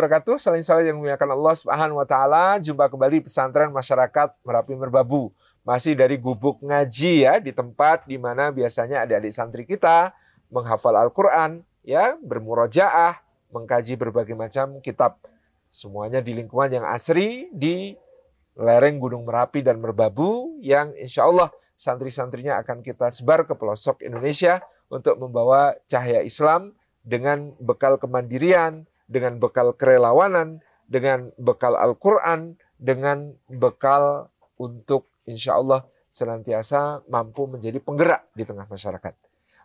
wabarakatuh. Saling saling yang memuliakan Allah Subhanahu wa taala. Jumpa kembali pesantren masyarakat Merapi Merbabu. Masih dari gubuk ngaji ya di tempat di mana biasanya adik-adik santri kita menghafal Al-Qur'an, ya, bermurojaah, mengkaji berbagai macam kitab. Semuanya di lingkungan yang asri di lereng Gunung Merapi dan Merbabu yang insya Allah santri-santrinya akan kita sebar ke pelosok Indonesia untuk membawa cahaya Islam dengan bekal kemandirian, dengan bekal kerelawanan, dengan bekal Al-Quran, dengan bekal untuk insya Allah senantiasa mampu menjadi penggerak di tengah masyarakat.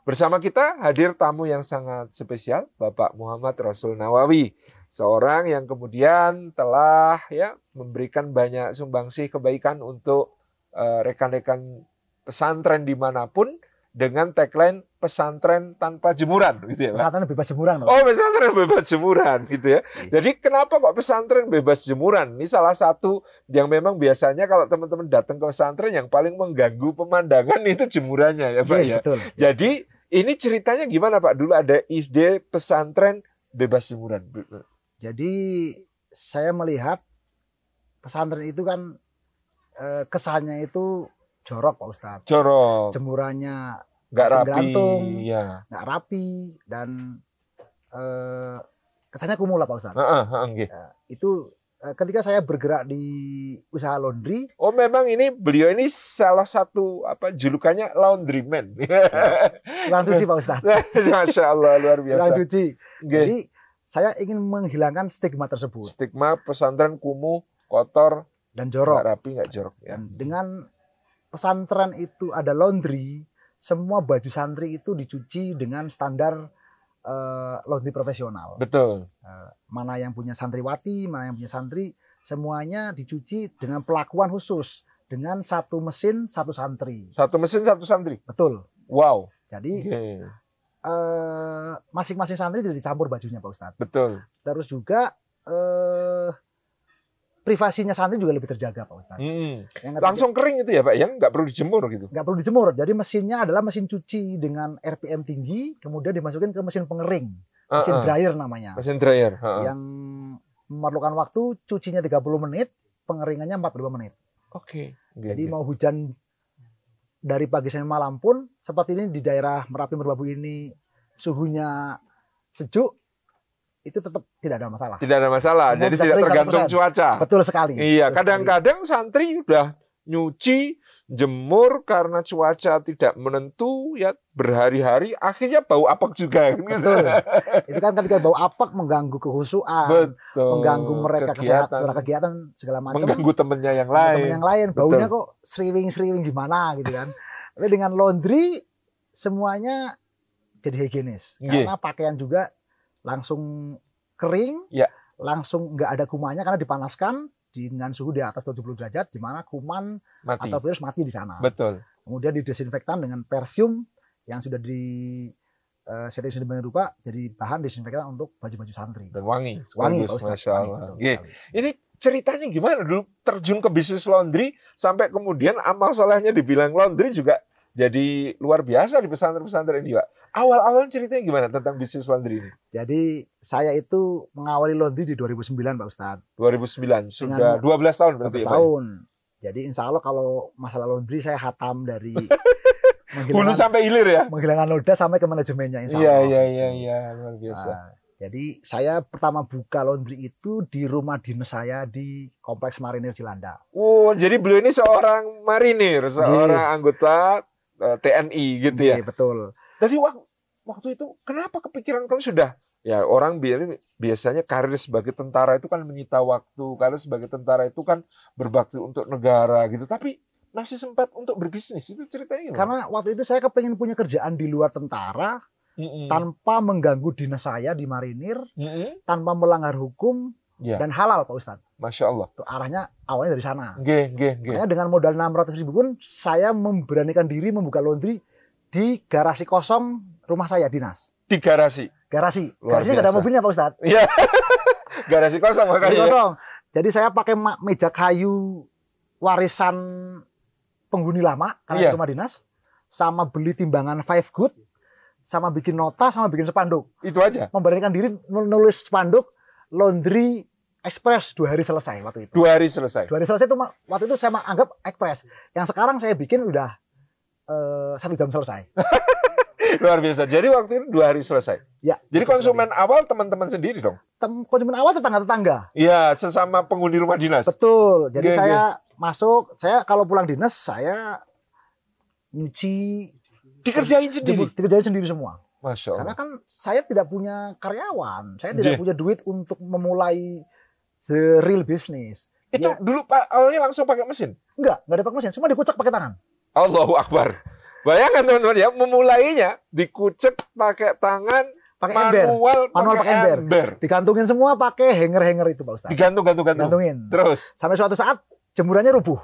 Bersama kita hadir tamu yang sangat spesial, Bapak Muhammad Rasul Nawawi, seorang yang kemudian telah ya memberikan banyak sumbangsih kebaikan untuk uh, rekan-rekan pesantren di mana pun dengan tagline pesantren tanpa jemuran gitu ya Pak. Pesantren bebas jemuran. Pak. Oh, pesantren bebas jemuran gitu ya. Iya. Jadi kenapa kok pesantren bebas jemuran? Ini salah satu yang memang biasanya kalau teman-teman datang ke pesantren yang paling mengganggu pemandangan itu jemurannya ya, Pak iya, ya. Betul. Jadi ini ceritanya gimana Pak? Dulu ada ide pesantren bebas jemuran. Jadi saya melihat pesantren itu kan eh, kesannya itu jorok Pak Ustadz. Jorok. Jemurannya nggak rapi, ya. nggak rapi dan eh, kesannya kumuh lah Pak Ustadz. Uh, uh, okay. uh, itu eh, ketika saya bergerak di usaha laundry. Oh memang ini beliau ini salah satu apa julukannya laundryman. Tukang cuci Pak Ustadz. Masya Allah luar biasa. Tukang cuci. Okay. Jadi saya ingin menghilangkan stigma tersebut. Stigma pesantren kumuh, kotor, dan jorok. Nggak rapi, nggak jorok. Ya. Dengan pesantren itu ada laundry, semua baju santri itu dicuci dengan standar uh, laundry profesional. Betul. Uh, mana yang punya santriwati, mana yang punya santri, semuanya dicuci dengan pelakuan khusus dengan satu mesin satu santri. Satu mesin satu santri. Betul. Wow. Jadi okay. uh, masing-masing santri tidak dicampur bajunya Pak Ustadz. Betul. Terus juga uh, privasinya santri juga lebih terjaga Pak Ustadz. Hmm. Langsung kering itu ya Pak, yang nggak perlu dijemur gitu? Nggak perlu dijemur, jadi mesinnya adalah mesin cuci dengan RPM tinggi, kemudian dimasukin ke mesin pengering, mesin uh -uh. dryer namanya. Mesin dryer. Uh -uh. Yang memerlukan waktu cucinya 30 menit, pengeringannya 45 menit. Oke. Okay. Jadi mau hujan dari pagi sampai malam pun, seperti ini di daerah Merapi Merbabu ini suhunya sejuk, itu tetap tidak ada masalah. Tidak ada masalah. Semua Jadi tidak tergantung 100%. cuaca. Betul sekali. Iya, kadang-kadang santri udah nyuci, jemur karena cuaca tidak menentu ya berhari-hari akhirnya bau apak juga gitu. Betul. itu kan ketika bau apak mengganggu kehusuan, Betul. mengganggu mereka kesehatan, secara kegiatan segala macam. Mengganggu temennya yang lain. Temen yang lain, baunya Betul. kok sriwing-sriwing gimana gitu kan. Tapi dengan laundry semuanya jadi higienis. Karena pakaian juga langsung kering, ya. langsung nggak ada kumannya karena dipanaskan dengan suhu di atas 70 derajat, di mana kuman mati. atau virus mati di sana. Betul. Kemudian didesinfektan dengan perfume yang sudah di uh, setting sedemikian rupa jadi bahan desinfektan untuk baju-baju santri. Dan wangi. Wangi, Bagus, Masya Allah. Wangi, Ini ceritanya gimana dulu terjun ke bisnis laundry sampai kemudian amal solehnya dibilang laundry juga jadi luar biasa di pesantren-pesantren ini, Pak. Awal-awal ceritanya gimana tentang bisnis laundry ini? Jadi saya itu mengawali laundry di 2009 Pak Ustadz. 2009, sudah Dengan 12 tahun berarti 12 ya, tahun. Jadi insya Allah kalau masalah laundry saya hatam dari hulu sampai hilir ya? Menghilangkan noda sampai ke manajemennya insya iya, Allah. Iya, iya, iya, luar biasa. Nah, jadi saya pertama buka laundry itu di rumah dinas saya di Kompleks Marinir Cilanda. Oh, jadi beliau ini seorang marinir, seorang yeah. anggota uh, eh, TNI gitu yeah, ya? Iya, betul. Waktu waktu itu kenapa kepikiran kalau sudah ya orang biasanya karir sebagai tentara itu kan menyita waktu, karir sebagai tentara itu kan berbakti untuk negara gitu. Tapi masih sempat untuk berbisnis itu ceritanya? Karena waktu itu saya kepengen punya kerjaan di luar tentara mm -hmm. tanpa mengganggu dinas saya di marinir, mm -hmm. tanpa melanggar hukum yeah. dan halal Pak Ustadz. Masya Allah. Tuh, arahnya awalnya dari sana. G, G, G. Makanya dengan modal 600 ribu pun saya memberanikan diri membuka laundry di garasi kosong rumah saya dinas. Di garasi? Garasi. Luar Garasinya nggak ada mobilnya Pak Ustadz. Iya. garasi kosong makanya. Garasi kosong. Jadi saya pakai meja kayu warisan penghuni lama karena iya. rumah dinas sama beli timbangan five good sama bikin nota sama bikin spanduk. Itu aja. Memberanikan diri nulis spanduk laundry express dua hari selesai waktu itu. Dua hari selesai. Dua hari selesai itu waktu itu saya anggap express. Yang sekarang saya bikin udah uh, satu jam selesai. Luar biasa. Jadi waktu itu dua hari selesai. Ya. Jadi konsumen sekali. awal teman-teman sendiri dong. Tem konsumen awal tetangga-tetangga. Iya, sesama penghuni rumah dinas. Betul. Jadi gak, saya gak. masuk, saya kalau pulang dinas saya nyuci dikerjain sendiri. Dikerjain sendiri semua. Masya Allah. Karena kan saya tidak punya karyawan, saya tidak J. punya duit untuk memulai the real business. Itu ya. dulu Pak awalnya langsung pakai mesin? Enggak, enggak ada pakai mesin, semua dikucek pakai tangan. Allahu Akbar. Bayangkan teman-teman ya, memulainya dikucek pakai tangan, pakai ember, manual, manual pakai ember. ember. Digantungin semua pakai hanger-hanger itu Pak Ustaz. Digantung, gantung, gantung. Gantungin. Terus sampai suatu saat jemurannya rubuh.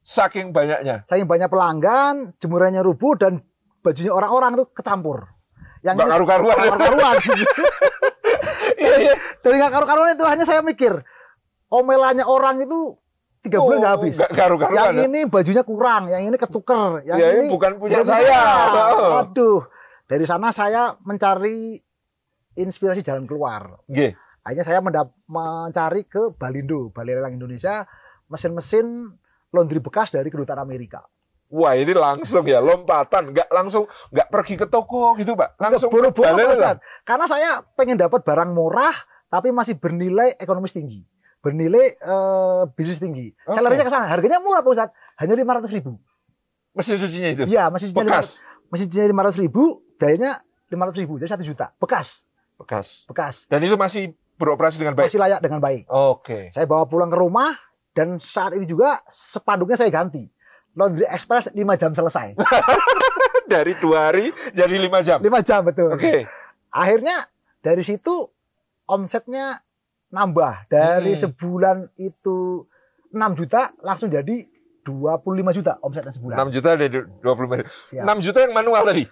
Saking banyaknya. Saking banyak pelanggan, jemurannya rubuh dan bajunya orang-orang itu kecampur yang nggak karu-karuan. Karu-karuan. Iya, iya. Dari nggak karu-karuan itu hanya saya mikir, omelannya orang itu tiga oh, bulan nggak habis. Gak karu-karuan. Yang ya? ini bajunya kurang, yang ini ketuker, yang ya, ini bukan punya saya. Oh. Aduh, dari sana saya mencari inspirasi jalan keluar. Okay. Akhirnya saya mencari ke Balindo, Balai Lelang Indonesia, mesin-mesin laundry bekas dari kedutaan Amerika. Wah ini langsung ya lompatan, nggak langsung nggak pergi ke toko gitu pak, langsung buru-buru Karena saya pengen dapat barang murah tapi masih bernilai ekonomis tinggi, bernilai uh, bisnis tinggi. Okay. Saya larinya ke sana, harganya murah pak Ustadz, hanya lima ratus ribu. Mesin cucinya itu? Iya, mesin cucinya bekas. Mesin cucinya lima ratus ribu, dayanya lima ratus ribu, jadi satu juta, bekas. Bekas. Bekas. Dan itu masih beroperasi dengan baik. Masih layak dengan baik. Oke. Okay. Saya bawa pulang ke rumah dan saat ini juga sepanduknya saya ganti laundry express 5 jam selesai. dari dua hari jadi 5 jam. 5 jam betul. Oke. Okay. Akhirnya dari situ omsetnya nambah dari hmm. sebulan itu 6 juta langsung jadi 25 juta omsetnya sebulan. 6 juta dari 25 juta. Siap. 6 juta yang manual tadi.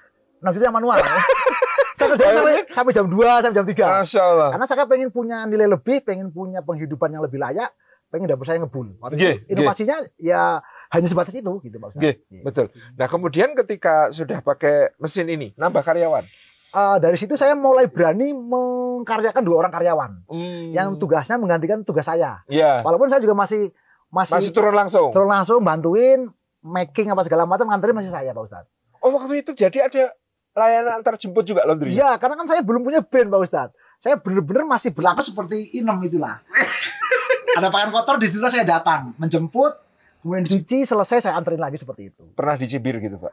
6 juta yang manual. saya kerja sampai, sampai jam 2 sampai jam 3. Masya Allah. Karena saya pengen punya nilai lebih, pengen punya penghidupan yang lebih layak, pengen dapur saya ngebul. Waktu yeah, inovasinya yeah. ya hanya sebatas itu gitu Pak Ustaz. Yeah, yeah. Betul. Nah, kemudian ketika sudah pakai mesin ini, nambah karyawan. Uh, dari situ saya mulai berani mengkaryakan dua orang karyawan hmm. yang tugasnya menggantikan tugas saya. Yeah. Walaupun saya juga masih masih masih turun langsung. Turun langsung bantuin making apa segala macam nganterin masih saya Pak Ustaz. Oh, waktu itu jadi ada layanan antar jemput juga laundry? Iya, karena kan saya belum punya band Pak Ustaz. Saya benar-benar masih berlaku seperti inem itulah. ada pakaian kotor di situ saya datang menjemput Kemudian dicuci selesai saya anterin lagi seperti itu. Pernah dicibir gitu Pak?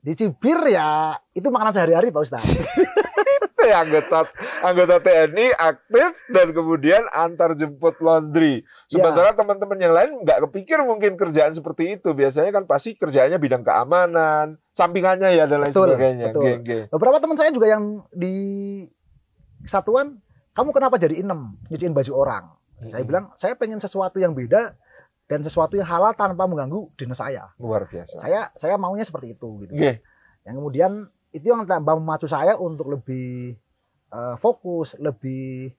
Dicibir ya itu makanan sehari-hari Pak Ustaz. itu ya anggota anggota TNI aktif dan kemudian antar jemput laundry. Sementara ya. teman-teman yang lain nggak kepikir mungkin kerjaan seperti itu. Biasanya kan pasti kerjaannya bidang keamanan, sampingannya ya dan lain betul, sebagainya. Betul. Geng -geng. Beberapa teman saya juga yang di kesatuan, kamu kenapa jadi inem nyuciin baju orang? Hmm. Saya bilang saya pengen sesuatu yang beda dan sesuatu yang halal tanpa mengganggu dinas saya. Luar biasa. Saya saya maunya seperti itu gitu. Yeah. Yang kemudian itu yang tambah memacu saya untuk lebih uh, fokus, lebih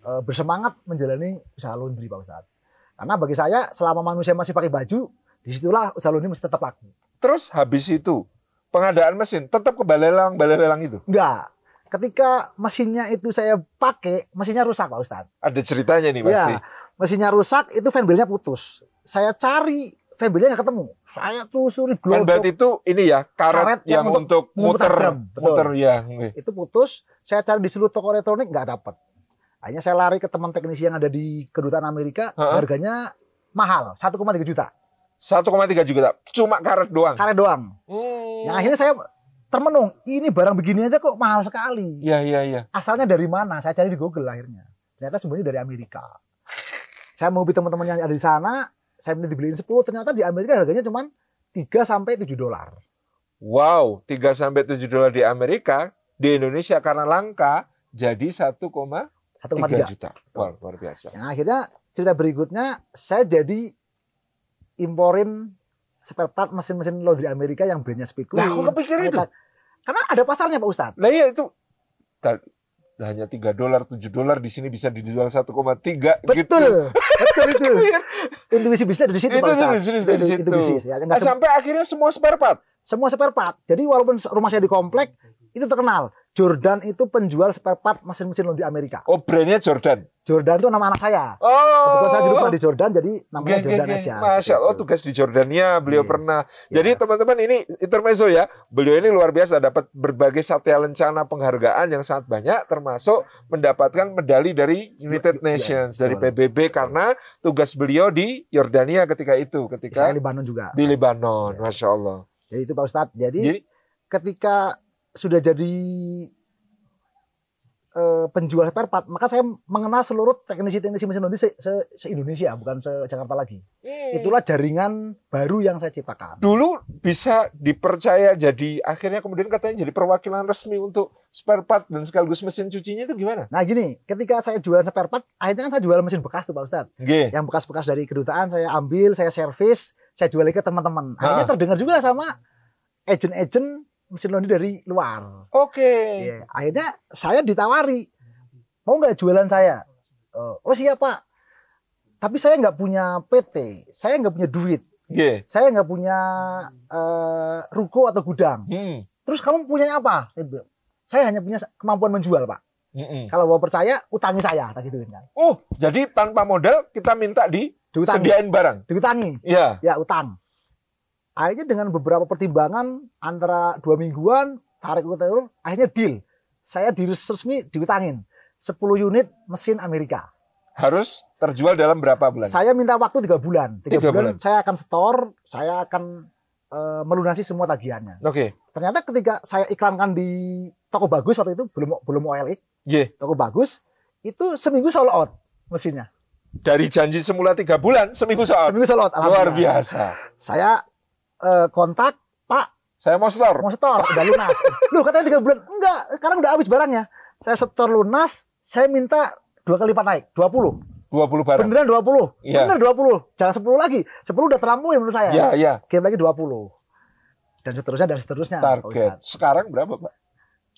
uh, bersemangat menjalani usaha laundry Pak Ustadz. Karena bagi saya selama manusia masih pakai baju, di situlah usaha laundry mesti tetap laku. Terus habis itu pengadaan mesin tetap ke balai lelang, balai lelang itu? Enggak. Ketika mesinnya itu saya pakai, mesinnya rusak Pak Ustadz. Ada ceritanya nih pasti. Ya, mesinnya rusak, itu fanbelnya putus. Saya cari fanbelnya nggak ketemu. Saya telusuri global. Fanbelt itu ini ya karet, karet yang, yang untuk, muter, muter ya. Itu putus. Saya cari di seluruh toko elektronik nggak dapat. Akhirnya saya lari ke teman teknisi yang ada di kedutaan Amerika. Uh -huh. Harganya mahal, 1,3 juta. 1,3 juta, cuma karet doang. Karet doang. Hmm. Yang akhirnya saya termenung, ini barang begini aja kok mahal sekali. Iya, iya, iya. Asalnya dari mana? Saya cari di Google akhirnya. Ternyata sebenarnya dari Amerika. Saya mau teman-teman yang ada di sana, saya minta dibeliin 10, ternyata di Amerika harganya cuma 3 sampai 7 dolar. Wow, 3 sampai 7 dolar di Amerika, di Indonesia karena langka jadi 1,3 juta. Wow, luar biasa. Yang akhirnya cerita berikutnya saya jadi imporin spare part mesin-mesin laundry Amerika yang brandnya Speedco. Nah, aku kepikir itu. Karena ada pasarnya Pak Ustadz. Nah iya itu hanya tiga dolar tujuh dolar di sini bisa dijual 1,3 betul gitu. betul. Itu. Intuisi bisnis dari situ itu bisnis dari situ. bisnis, ya. sampai akhirnya semua spare part? Semua spare part. Jadi walaupun rumah saya di komplek itu terkenal. Jordan itu penjual spare part mesin-mesin laundry Amerika. Oh, brandnya Jordan. Jordan itu nama anak saya. Oh. Kebetulan saya dulu pernah di Jordan, jadi namanya Geng, Jordan geng. aja. Masya Allah, Gitu. tugas di Jordania beliau Iya. pernah. Ya. Jadi teman-teman ini intermezzo ya. Beliau ini luar biasa dapat berbagai satya lencana penghargaan yang sangat banyak termasuk mendapatkan medali dari United Iya, iya, Nations dari betul. PBB karena tugas beliau di Yordania ketika itu, ketika saya Libanon juga. di Lebanon. Iya. Masya Allah. Jadi itu Pak Ustadz. Jadi, Jadi ketika sudah jadi eh, penjual spare part, maka saya mengenal seluruh teknisi-teknisi mesin laundry se, se- se-Indonesia, bukan se-Jakarta lagi. hmm, Itulah jaringan baru yang saya ciptakan. dulu bisa dipercaya jadi akhirnya kemudian katanya jadi perwakilan resmi untuk spare part dan sekaligus mesin cucinya itu gimana? Nah gini, ketika saya jualan spare part, akhirnya kan saya jual mesin bekas tuh Pak Ustadz. G. Yang bekas-bekas dari kedutaan saya ambil, saya servis, saya jual lagi ke teman-teman. Akhirnya Ah. terdengar juga sama agent-agent mesin laundry dari luar. Oke. Iya, Akhirnya saya ditawari, mau nggak jualan saya? Oh, oh siap Pak. Tapi saya nggak punya PT, saya nggak punya duit, G. saya nggak punya eh, ruko atau gudang. Hmm. Terus kamu punya apa? Saya hanya punya kemampuan menjual Pak. Mm-mm. Kalau mau percaya, utangi saya, tak gitu kan. Oh, jadi tanpa modal kita minta Diutangi, disediain barang. diutangi, Iya. ya utang. Akhirnya dengan beberapa pertimbangan antara dua mingguan, tarik ulur, akhirnya deal. Saya di resmi diutangin 10 unit mesin Amerika. Harus terjual dalam berapa bulan? Saya minta waktu tiga bulan. Tiga, bulan, bulan. saya akan store, saya akan eh, melunasi semua tagihannya. Oke. Ternyata ketika saya iklankan di toko bagus waktu itu belum belum OLX, G. toko bagus itu seminggu sold out mesinnya. Dari janji semula tiga bulan, seminggu soal. Seminggu sold out. Luar biasa. Saya eh, kontak Pak Saya mau store. mau setor udah lunas. Loh katanya tiga bulan. Enggak, sekarang udah habis barangnya. Saya setor lunas, saya minta dua kali lipat naik, 20. 20 barang. Beneran 20. Iya. Bener 20. Jangan 10 lagi. 10 udah terlampau ya menurut saya. Iya, iya. Kirim lagi 20. Dan seterusnya dan seterusnya. Target. Sekarang berapa, Pak?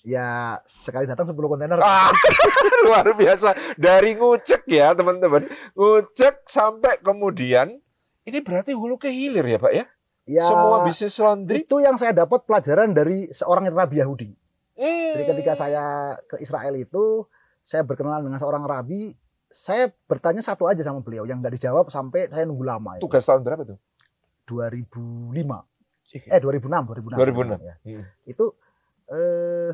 Ya sekali datang 10 kontainer. Ah, luar biasa. Dari ngucek ya, teman-teman. Ngucek sampai kemudian ini berarti hulu ke hilir ya, Pak ya? Ya, Semua bisnis laundry. itu yang saya dapat pelajaran dari seorang rabi Yahudi. Hmm. Jadi ketika saya ke Israel itu, saya berkenalan dengan seorang rabi, saya bertanya satu aja sama beliau yang nggak dijawab sampai saya nunggu lama. Itu. tugas tahun berapa tuh? 2005. Eh 2006, 2006. 2006. Ya. Hmm. Itu eh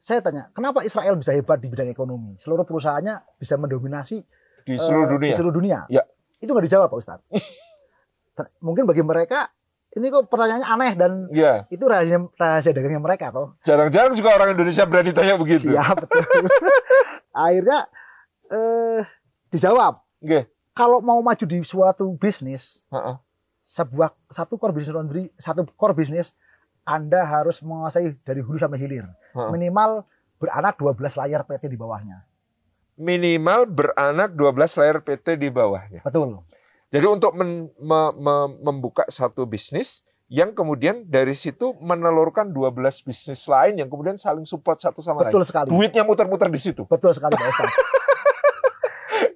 saya tanya, kenapa Israel bisa hebat di bidang ekonomi? Seluruh perusahaannya bisa mendominasi Di seluruh eh, dunia. Di seluruh dunia. Ya. Itu nggak dijawab Pak Ustadz. Mungkin bagi mereka ini kok pertanyaannya aneh dan Iya. itu rahasia rahasia dagangnya mereka toh. Jarang-jarang juga orang Indonesia berani tanya begitu. Siap betul. Akhirnya eh dijawab. Oke. Kalau mau maju di suatu bisnis, Heeh. sebuah satu core laundry, satu core bisnis Anda harus menguasai dari hulu sampai hilir. Heeh. Minimal beranak 12 layar PT di bawahnya. Minimal beranak 12 layar PT di bawahnya. Betul. Jadi untuk men- me- me- membuka satu bisnis yang kemudian dari situ menelurkan 12 bisnis lain yang kemudian saling support satu sama Betul lain. sekali. Duitnya muter-muter di situ. Betul sekali Pak.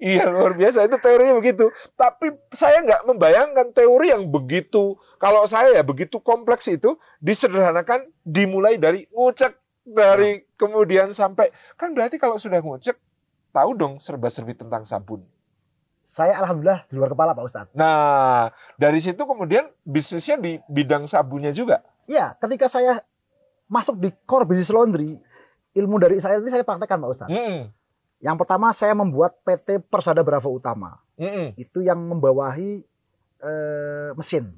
Iya luar biasa itu teorinya begitu. Tapi saya nggak membayangkan teori yang begitu. Kalau saya ya begitu kompleks itu disederhanakan dimulai dari ngucek dari kemudian sampai kan berarti kalau sudah ngucek tahu dong serba-serbi tentang sabun. Saya alhamdulillah di luar kepala Pak Ustadz. Nah dari situ kemudian bisnisnya di bidang sabunnya juga. Ya, ketika saya masuk di core business laundry, ilmu dari Israel ini saya praktekkan Pak Ustadz. Mm-mm. Yang pertama saya membuat PT Persada Bravo Utama. Mm-mm. Itu yang membawahi eh, mesin.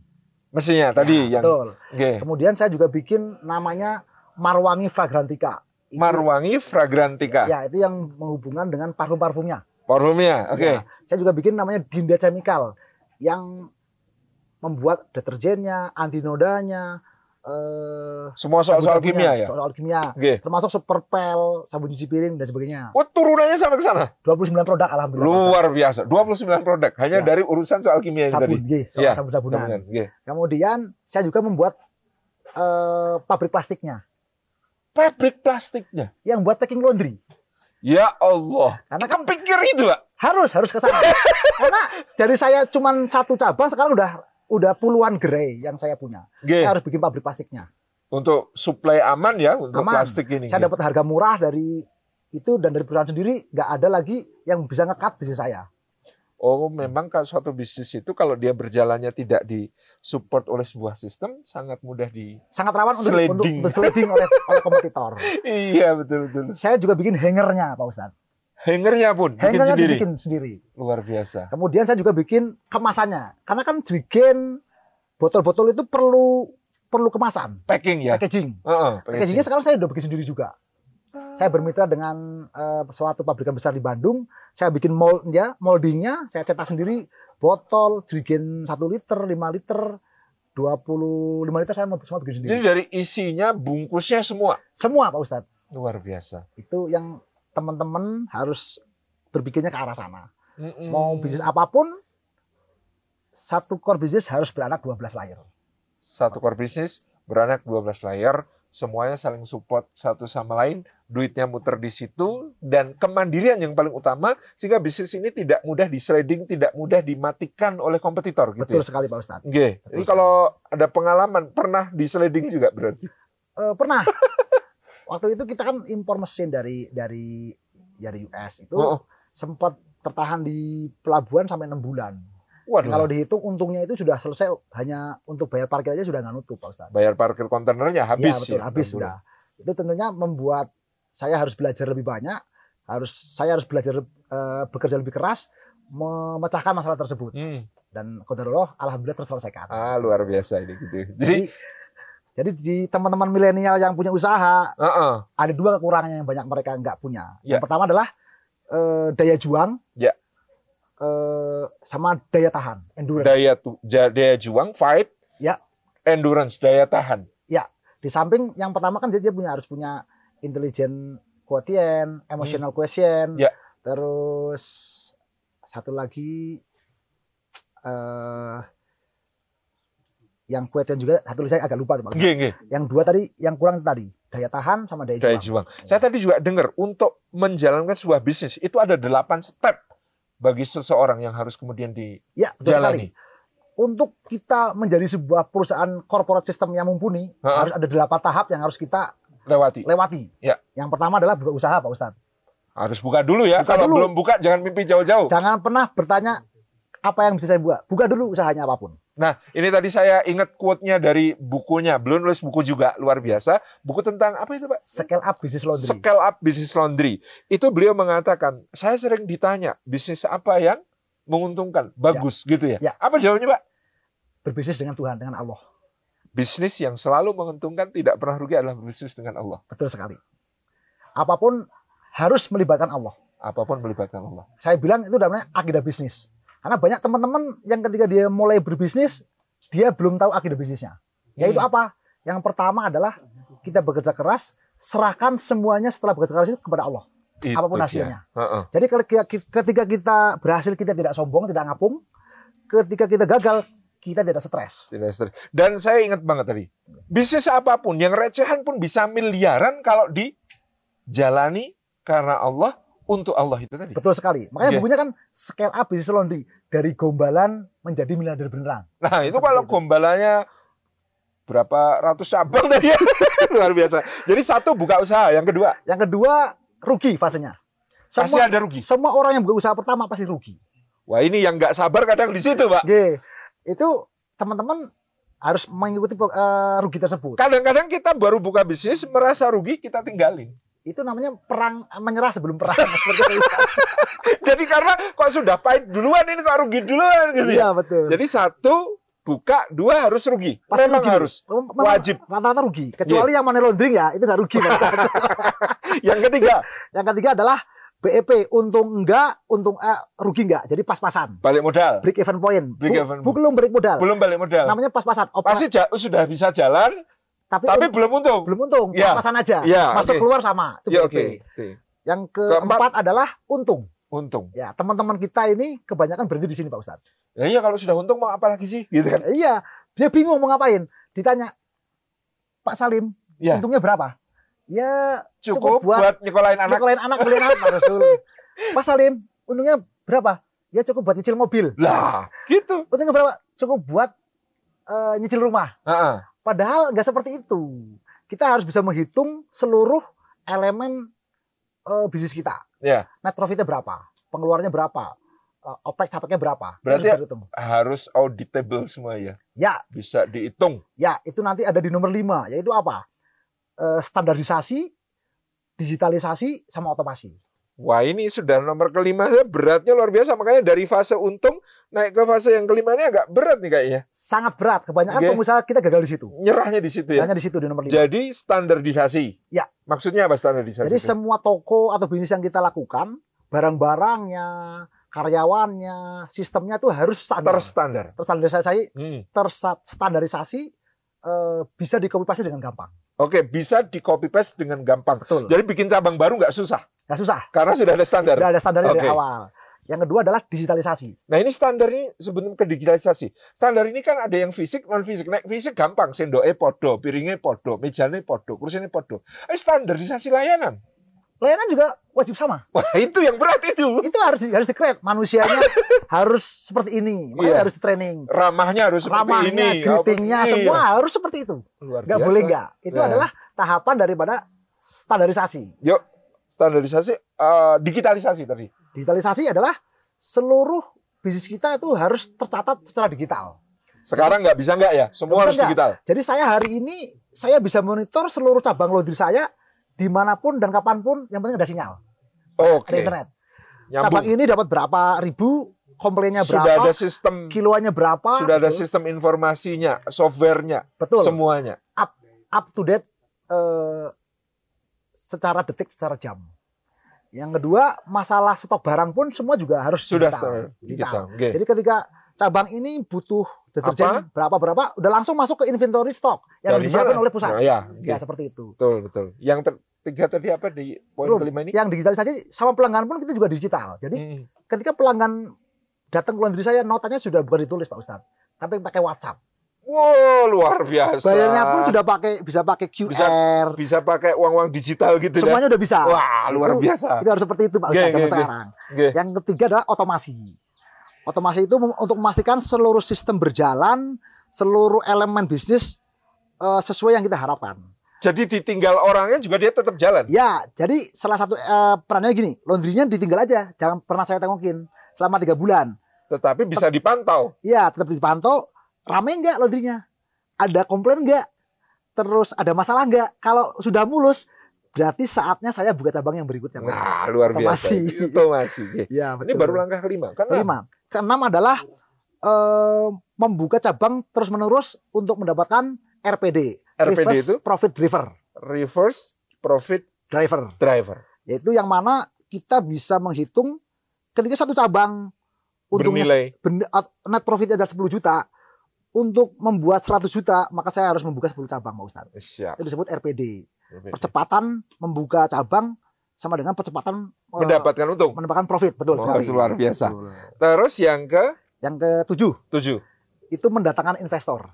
Mesinnya tadi Ya, yang Betul. Oke. Kemudian saya juga bikin namanya Marwangi Fragrantica. Itu- Marwangi Fragrantica. Ya, itu yang menghubungkan dengan parfum-parfumnya. Parfumnya. Oke. Ya, saya juga bikin namanya Dinda Chemical yang membuat deterjennya, antinodanya, eh, Semua soal-soal kimia ya. Soal kimia. Oke. Termasuk Superpel, sabun cuci piring dan sebagainya. Oh turunannya sampai ke sana. 29 produk alhamdulillah. Luar biasa. 29 produk hanya Ya. dari urusan soal kimia tadi. sabun, nggih, soal Iya, sabun-sabunan. Sabunan, oke. Kemudian saya juga membuat eh, pabrik plastiknya Pabrik plastiknya. yang buat packing laundry. Ya Allah. Karena Kan pikir itu, Pak. harus harus ke sana. Karena dari saya cuman satu cabang sekarang udah udah puluhan gerai yang saya punya. Oke. Saya harus bikin pabrik plastiknya. Untuk supply aman ya untuk Aman. plastik ini. Saya dapat harga murah dari itu dan dari perusahaan sendiri nggak ada lagi yang bisa ngekat bisnis saya. Oh, memang kalau suatu bisnis itu kalau dia berjalannya tidak disupport oleh sebuah sistem sangat mudah di Sangat rawan untuk, Sliding. untuk bersledding oleh, oleh kompetitor. Iya, betul betul. Saya juga bikin hangernya Pak Ustadz. Hangernya pun bikin Hangernya sendiri. dibikin sendiri. Luar biasa. Kemudian saya juga bikin kemasannya. Karena kan jerigen botol-botol itu perlu perlu kemasan, Packing ya. packaging. Heeh, Packagingnya sekarang saya udah bikin sendiri juga. Saya bermitra dengan eh, suatu pabrikan besar di Bandung. Saya bikin moldnya, moldingnya, saya cetak sendiri botol, jerigen 1 liter, 5 liter, 25 liter saya mau semua bikin Jadi sendiri. dari isinya bungkusnya semua Semua Pak Ustadz. luar biasa. Itu yang teman-teman harus berpikirnya ke arah sana. Mm-mm. Mau bisnis apa pun, satu core bisnis harus beranak 12 layar. satu core bisnis beranak 12 layar, semuanya saling support satu sama lain, duitnya muter di situ dan kemandirian yang paling utama sehingga bisnis ini tidak mudah di sliding, tidak mudah dimatikan oleh kompetitor gitu. Betul ya? sekali Pak Ustadz. Oke. Ini kalau ada pengalaman pernah di sliding juga berarti. Eh, pernah. Waktu itu kita kan impor mesin dari dari dari US itu Oh, sempat tertahan di pelabuhan sampai enam bulan. waduh. Kalau dihitung untungnya itu sudah selesai hanya untuk bayar parkir aja sudah nggak nutup Pak Ustadz. bayar parkir kontainernya habis ya, betul, ya. habis bulan. sudah. Itu tentunya membuat saya harus belajar lebih banyak, harus saya harus belajar eh, bekerja lebih keras memecahkan masalah tersebut Hmm. dan qadarullah alhamdulillah terselesaikan. Ah, luar biasa ini gitu. Jadi, Jadi jadi di teman-teman milenial yang punya usaha Heeh. ada dua kekurangan yang banyak mereka nggak punya. Ya. Yang pertama adalah eh, daya juang, Ya. eh, sama daya tahan, endurance. daya tu, ja- daya juang, fight, Ya. endurance, daya tahan. Di samping yang pertama kan dia, dia punya harus punya intelligent quotient, emotional quotient, Ya. terus satu lagi eh yang quotient juga satu lagi saya agak lupa tuh. Nggih, nggih. Yang dua tadi yang kurang itu tadi daya tahan sama daya, daya juang. juang. Saya tadi juga dengar untuk menjalankan sebuah bisnis itu ada delapan step bagi seseorang yang harus kemudian Ya dijalani. Untuk kita menjadi sebuah perusahaan corporate system yang mumpuni Ha-ha. harus ada delapan tahap yang harus kita Lewati. lewati. Ya. Yang pertama adalah buka usaha Pak Ustadz. Harus buka dulu ya. Buka Kalau dulu. belum buka jangan mimpi jauh-jauh. Jangan pernah bertanya apa yang bisa saya buat. Buka dulu usahanya apa pun. Nah, ini tadi saya ingat quote-nya dari bukunya. Belum nulis buku juga luar biasa. Buku tentang apa itu, Pak? Scale up business laundry. Scale up business laundry. Itu beliau mengatakan, saya sering ditanya, bisnis apa yang menguntungkan, bagus gitu ya. Ya. Apa jawabannya, Pak? Berbisnis dengan Tuhan, dengan Allah. Bisnis yang selalu menguntungkan tidak pernah rugi adalah bisnis dengan Allah. Betul sekali. Apa pun harus melibatkan Allah. Apa pun melibatkan Allah. Saya bilang itu namanya akidah bisnis. Karena banyak teman-teman yang ketika dia mulai berbisnis, dia belum tahu akidah bisnisnya. Yaitu Hmm. apa? Yang pertama adalah kita bekerja keras, serahkan semuanya setelah bekerja keras itu kepada Allah. Itu Apa pun hasilnya. Heeh. Jadi kalau kita- ketika kita berhasil kita tidak sombong, tidak ngapung. Ketika kita gagal, kita tidak stres. Tidak stres. Dan saya ingat banget tadi, bisnis apa pun yang recehan pun bisa miliaran kalau dijalani karena Allah untuk Allah itu tadi. Betul sekali. Makanya Iya. bukunya kan scale up business laundry dari gombalan menjadi miliarder beneran. Nah itu Seperti kalau itu. gombalannya berapa ratus cabang tadi ya luar biasa. Jadi satu buka usaha, yang kedua Yang kedua rugi fasenya. pasti ada rugi. semua orang yang buka usaha pertama pasti rugi. Wah ini yang nggak sabar kadang di situ pak. Itu teman-teman harus mengikuti eh, rugi tersebut. Kadang-kadang kita baru buka bisnis merasa rugi kita tinggalin. Itu namanya perang menyerah sebelum perang. Seperti itu. Jadi karena kok sudah pahit duluan ini kok rugi duluan gitu ya. Iya betul. Jadi satu buka, dua harus rugi. Pasti Memang rugi. harus. Memang Wajib. Rata-rata rugi. Kecuali yang money laundering ya, itu nggak rugi. Yang ketiga yang ketiga adalah BEP untung enggak, untung eh, rugi enggak. Jadi pas-pasan. balik modal. Break even point. Break Bu- even bu- belum break modal. Belum balik modal. Namanya pas-pasan. Opera- Pasti ja- sudah bisa jalan, tapi, tapi un- belum untung. belum untung. Ya. Pas-pasan aja. Ya, Masuk oke. keluar sama. Itu Ya BEP. oke. Oke. Yang keempat adalah untung. Untung. Ya, teman-teman kita ini kebanyakan berhenti di sini Pak Ustadz. Ya iya kalau sudah untung mau apa lagi sih? Gitu kan. Iya, dia bingung mau ngapain. Ditanya, Pak Salim, Ya. untungnya berapa? Ya, Cukup, Cukup buat buat, nyekolahin anak. nyekolahin anak, beliin anak, Pak Rasul. Pak Salim, untungnya berapa? Ya cukup buat nyicil mobil. Lah, gitu. Untungnya berapa? Cukup buat eh, nyicil rumah. Heeh. Padahal nggak seperti itu. Kita harus bisa menghitung seluruh elemen eh, bisnis kita. Ya. Net profitnya berapa? Pengeluarannya berapa? Eh, OPEX capeknya berapa? Berarti harus. Harus auditable semua ya. Ya, Bisa dihitung. ya itu nanti ada di nomor 5, yaitu apa? Eh, standarisasi, digitalisasi, sama otomasi. Wah ini sudah nomor kelima ya beratnya luar biasa makanya dari fase untung naik ke fase yang kelima ini agak berat nih kayaknya Sangat berat. Kebanyakan Oke. pengusaha kita gagal di situ. nyerahnya di situ ya. Hanya di situ di nomor 5. Jadi standarisasi. Ya. Maksudnya apa standarisasi? Jadi itu? semua toko atau bisnis yang kita lakukan, barang-barangnya, karyawannya, sistemnya tuh harus standar. terstandar. Terstandarisasi, Hmm. terstandarisasi eh, bisa di copy paste dengan gampang. Oke bisa di copy paste dengan gampang. Betul. Jadi bikin cabang baru nggak susah Nggak susah. karena sudah ada standar. Sudah ada standarnya dari Oke. awal. Yang kedua adalah digitalisasi. Nah ini standar ini sebelum ke digitalisasi. Standar ini kan ada yang fisik, non fisik. Naik fisik gampang, sendoke podo, piringnya podo, mejanya podo, kursinya podo. Eh standarisasi layanan. Layanan juga wajib sama. Wah itu yang berat itu. Itu harus harus di-create. Manusianya harus seperti ini. Makanya Iya. harus di training. Ramahnya harus seperti Ramahnya, ini. greetingnya, Iya. semua harus seperti itu. Luar biasa. boleh nggak. Itu Nah. adalah tahapan daripada standarisasi. Yuk, standarisasi, eh, digitalisasi tadi. Digitalisasi adalah seluruh bisnis kita itu harus tercatat secara digital. Sekarang nggak bisa nggak ya? Semua harus digital. Jadi saya hari ini saya bisa monitor seluruh cabang laundry saya di mana pun dan kapan pun yang penting ada sinyal, Oke. ada internet. Cabang Nyambung. ini dapat berapa ribu, komplainnya Sudah berapa, ada sistem, kiloannya berapa, sudah ada betul. sistem informasinya, softwarenya, betul, semuanya. up to date eh, secara detik, secara jam. Yang kedua, masalah stok barang pun semua juga harus Sudah digital. Digital. Digital. Oke. Jadi ketika cabang ini butuh deterjen berapa berapa, udah langsung masuk ke inventory stok yang Dari disiapkan mana? oleh pusat. Nah, ya. Ya seperti itu. betul betul. Yang ter- tiga tadi apa di poin Belum. kelima ini? Yang digitalisasi sama pelanggan pun kita juga digital. Jadi Hmm. ketika pelanggan datang ke laundry saya, notanya sudah bukan ditulis Pak Ustadz, tapi pakai WhatsApp. Wow, luar biasa. Bayarnya pun sudah pakai bisa pakai QR, bisa pakai uang-uang digital gitu dah. semuanya udah bisa. Wah, luar Itu- biasa. Itu harus seperti itu Pak Ustadz zaman sekarang. Oke. Yang ketiga adalah otomasi. Otomasi itu untuk memastikan seluruh sistem berjalan, seluruh elemen bisnis eh, sesuai yang kita harapkan. Jadi ditinggal orangnya juga dia tetap jalan. Ya, jadi salah satu eh, perannya gini, laundrynya ditinggal aja, jangan pernah saya tengokin selama tiga bulan. Tetapi bisa dipantau. Iya, tetap dipantau, rame nggak laundrynya? Ada komplain nggak? Terus ada masalah nggak? Kalau sudah mulus, berarti saatnya saya buka cabang yang berikutnya. Mas. Nah, luar biasa. Masih. Oke. Ya, Ini betul. baru langkah kelima. Kan kelima. Keenam adalah eh, membuka cabang terus menerus untuk mendapatkan RPD, RPD Reverse itu Profit Driver, reverse profit driver, driver. yaitu yang mana kita bisa menghitung ketika satu cabang untungnya Bernilai. net profitnya adalah 10 juta untuk membuat 100 juta maka saya harus membuka 10 cabang Pak Ustaz. Siap. Itu disebut RPD. Percepatan membuka cabang sama dengan percepatan eh, Mendapatkan untung. mendapatkan profit betul Oh, sekali. luar biasa. Betul. Terus yang ke Yang ketujuh tujuh. itu mendatangkan investor.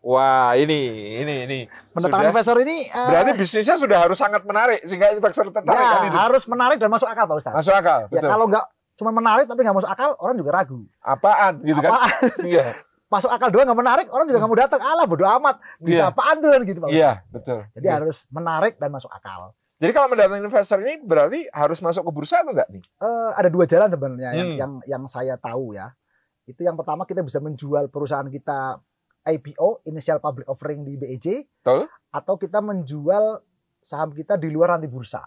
Wah, ini, ini, ini. Mendatangkan investor ini eh, Berarti bisnisnya sudah harus sangat menarik sehingga investor tertarik ya, kan itu. harus menarik dan masuk akal Pak Ustaz. Masuk akal, Ya betul. kalau nggak cuma menarik tapi nggak masuk akal, orang juga ragu. Apaan gitu kan? Apaan? Iya. Masuk akal doang nggak menarik, orang juga nggak mau datang. Alah bodo amat. Bisa Iya. apaan tuh kan gitu Pak. Iya, betul. Jadi harus menarik dan masuk akal. Jadi kalau mendatangkan investor ini berarti harus masuk ke bursa atau enggak nih? Eh, ada dua jalan sebenarnya yang, Hmm. yang yang saya tahu ya. Itu yang pertama kita bisa menjual perusahaan kita IPO, initial public offering di BEJ, Betul. atau kita menjual saham kita di luar nanti bursa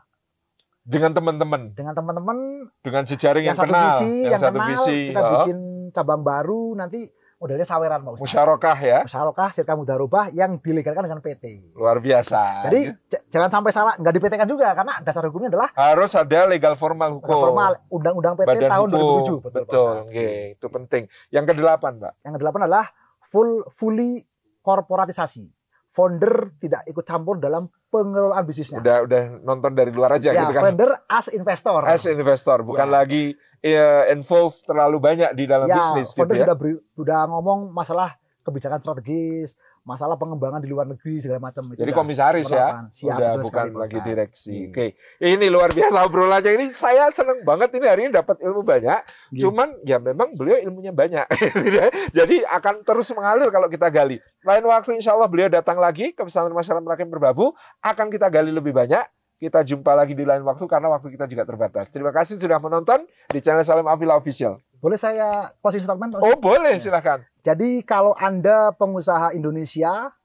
Dengan teman-teman, dengan teman-teman dengan jejaring yang, yang, satu kenal, visi, yang, yang satu kenal, visi, kita oh, bikin cabang baru nanti modelnya saweran Pak Ustaz. musyarakah ya, Musyarakah Sirka Mudarobah yang dilegalkan dengan PT. luar biasa. Jadi jangan sampai salah, nggak di PT kan juga karena dasar hukumnya adalah harus ada legal formal hukum. formal Undang-Undang PT Badan tahun hukum. 2007. Betul, Betul, oke, itu penting. Yang kedelapan, Pak. Yang kedelapan adalah full fully korporatisasi. Founder tidak ikut campur dalam pengelolaan bisnisnya. Udah udah nonton dari luar aja ya, gitu kan. founder as investor. As investor, bukan Ya. lagi eh, involved terlalu banyak di dalam ya, bisnis gitu founder ya. sudah beri- sudah ngomong masalah kebijakan strategis, masalah pengembangan di luar negeri segala macam itu Jadi udah komisaris ya. Siap, udah bukan sekali, lagi direksi. Iya. Oke, ini luar biasa obrolannya ini. Saya seneng banget ini hari ini dapat ilmu banyak. Iya. Cuman ya memang beliau ilmunya banyak. Jadi akan terus mengalir kalau kita gali. Lain waktu insya Allah beliau datang lagi ke pesantren masyarakat Merakim Berbabu. Akan kita gali lebih banyak. Kita jumpa lagi di lain waktu karena waktu kita juga terbatas. Terima kasih sudah menonton di channel Salim Afila Official. Boleh saya closing statement? Oh boleh, Ya. silakan. Jadi kalau Anda pengusaha Indonesia,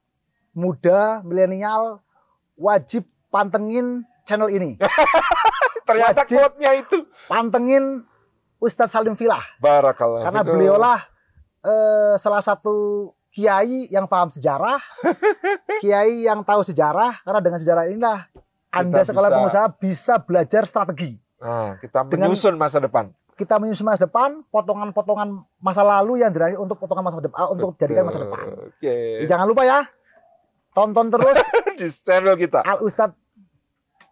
muda, milenial, wajib pantengin channel ini. Ternyata quote-nya itu. Pantengin Ustadz Salim Filah. Barakallah. Karena beliaulah eh, salah satu kiai yang paham sejarah, kiai yang tahu sejarah. Karena dengan sejarah inilah Anda Kita sekolah bisa- pengusaha bisa belajar strategi. Nah, kita Dengan- menyusun masa depan. Kita menyusun masa depan, potongan-potongan masa lalu yang diraih untuk potongan masa depan, ah, untuk jadikan masa depan. Oke. Jangan lupa ya, tonton terus Di channel kita. Al Ustadz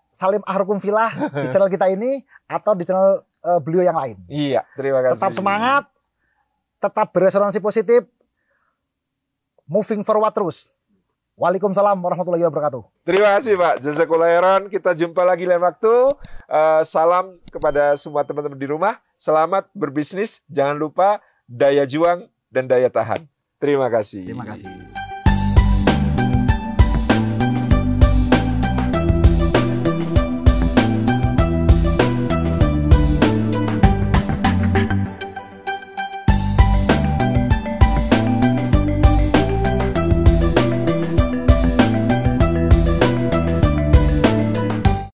Salim Ahrukum Filah di channel kita ini atau di channel eh, beliau yang lain. Iya, terima kasih. Tetap semangat, tetap beresonansi positif, moving forward terus. Waalaikumsalam warahmatullahi wabarakatuh. Terima kasih Pak. Jazakallah khairan. Kita jumpa lagi lain waktu. Eh, salam kepada semua teman-teman di rumah. Selamat berbisnis. Jangan lupa daya juang dan daya tahan. Terima kasih. Terima kasih.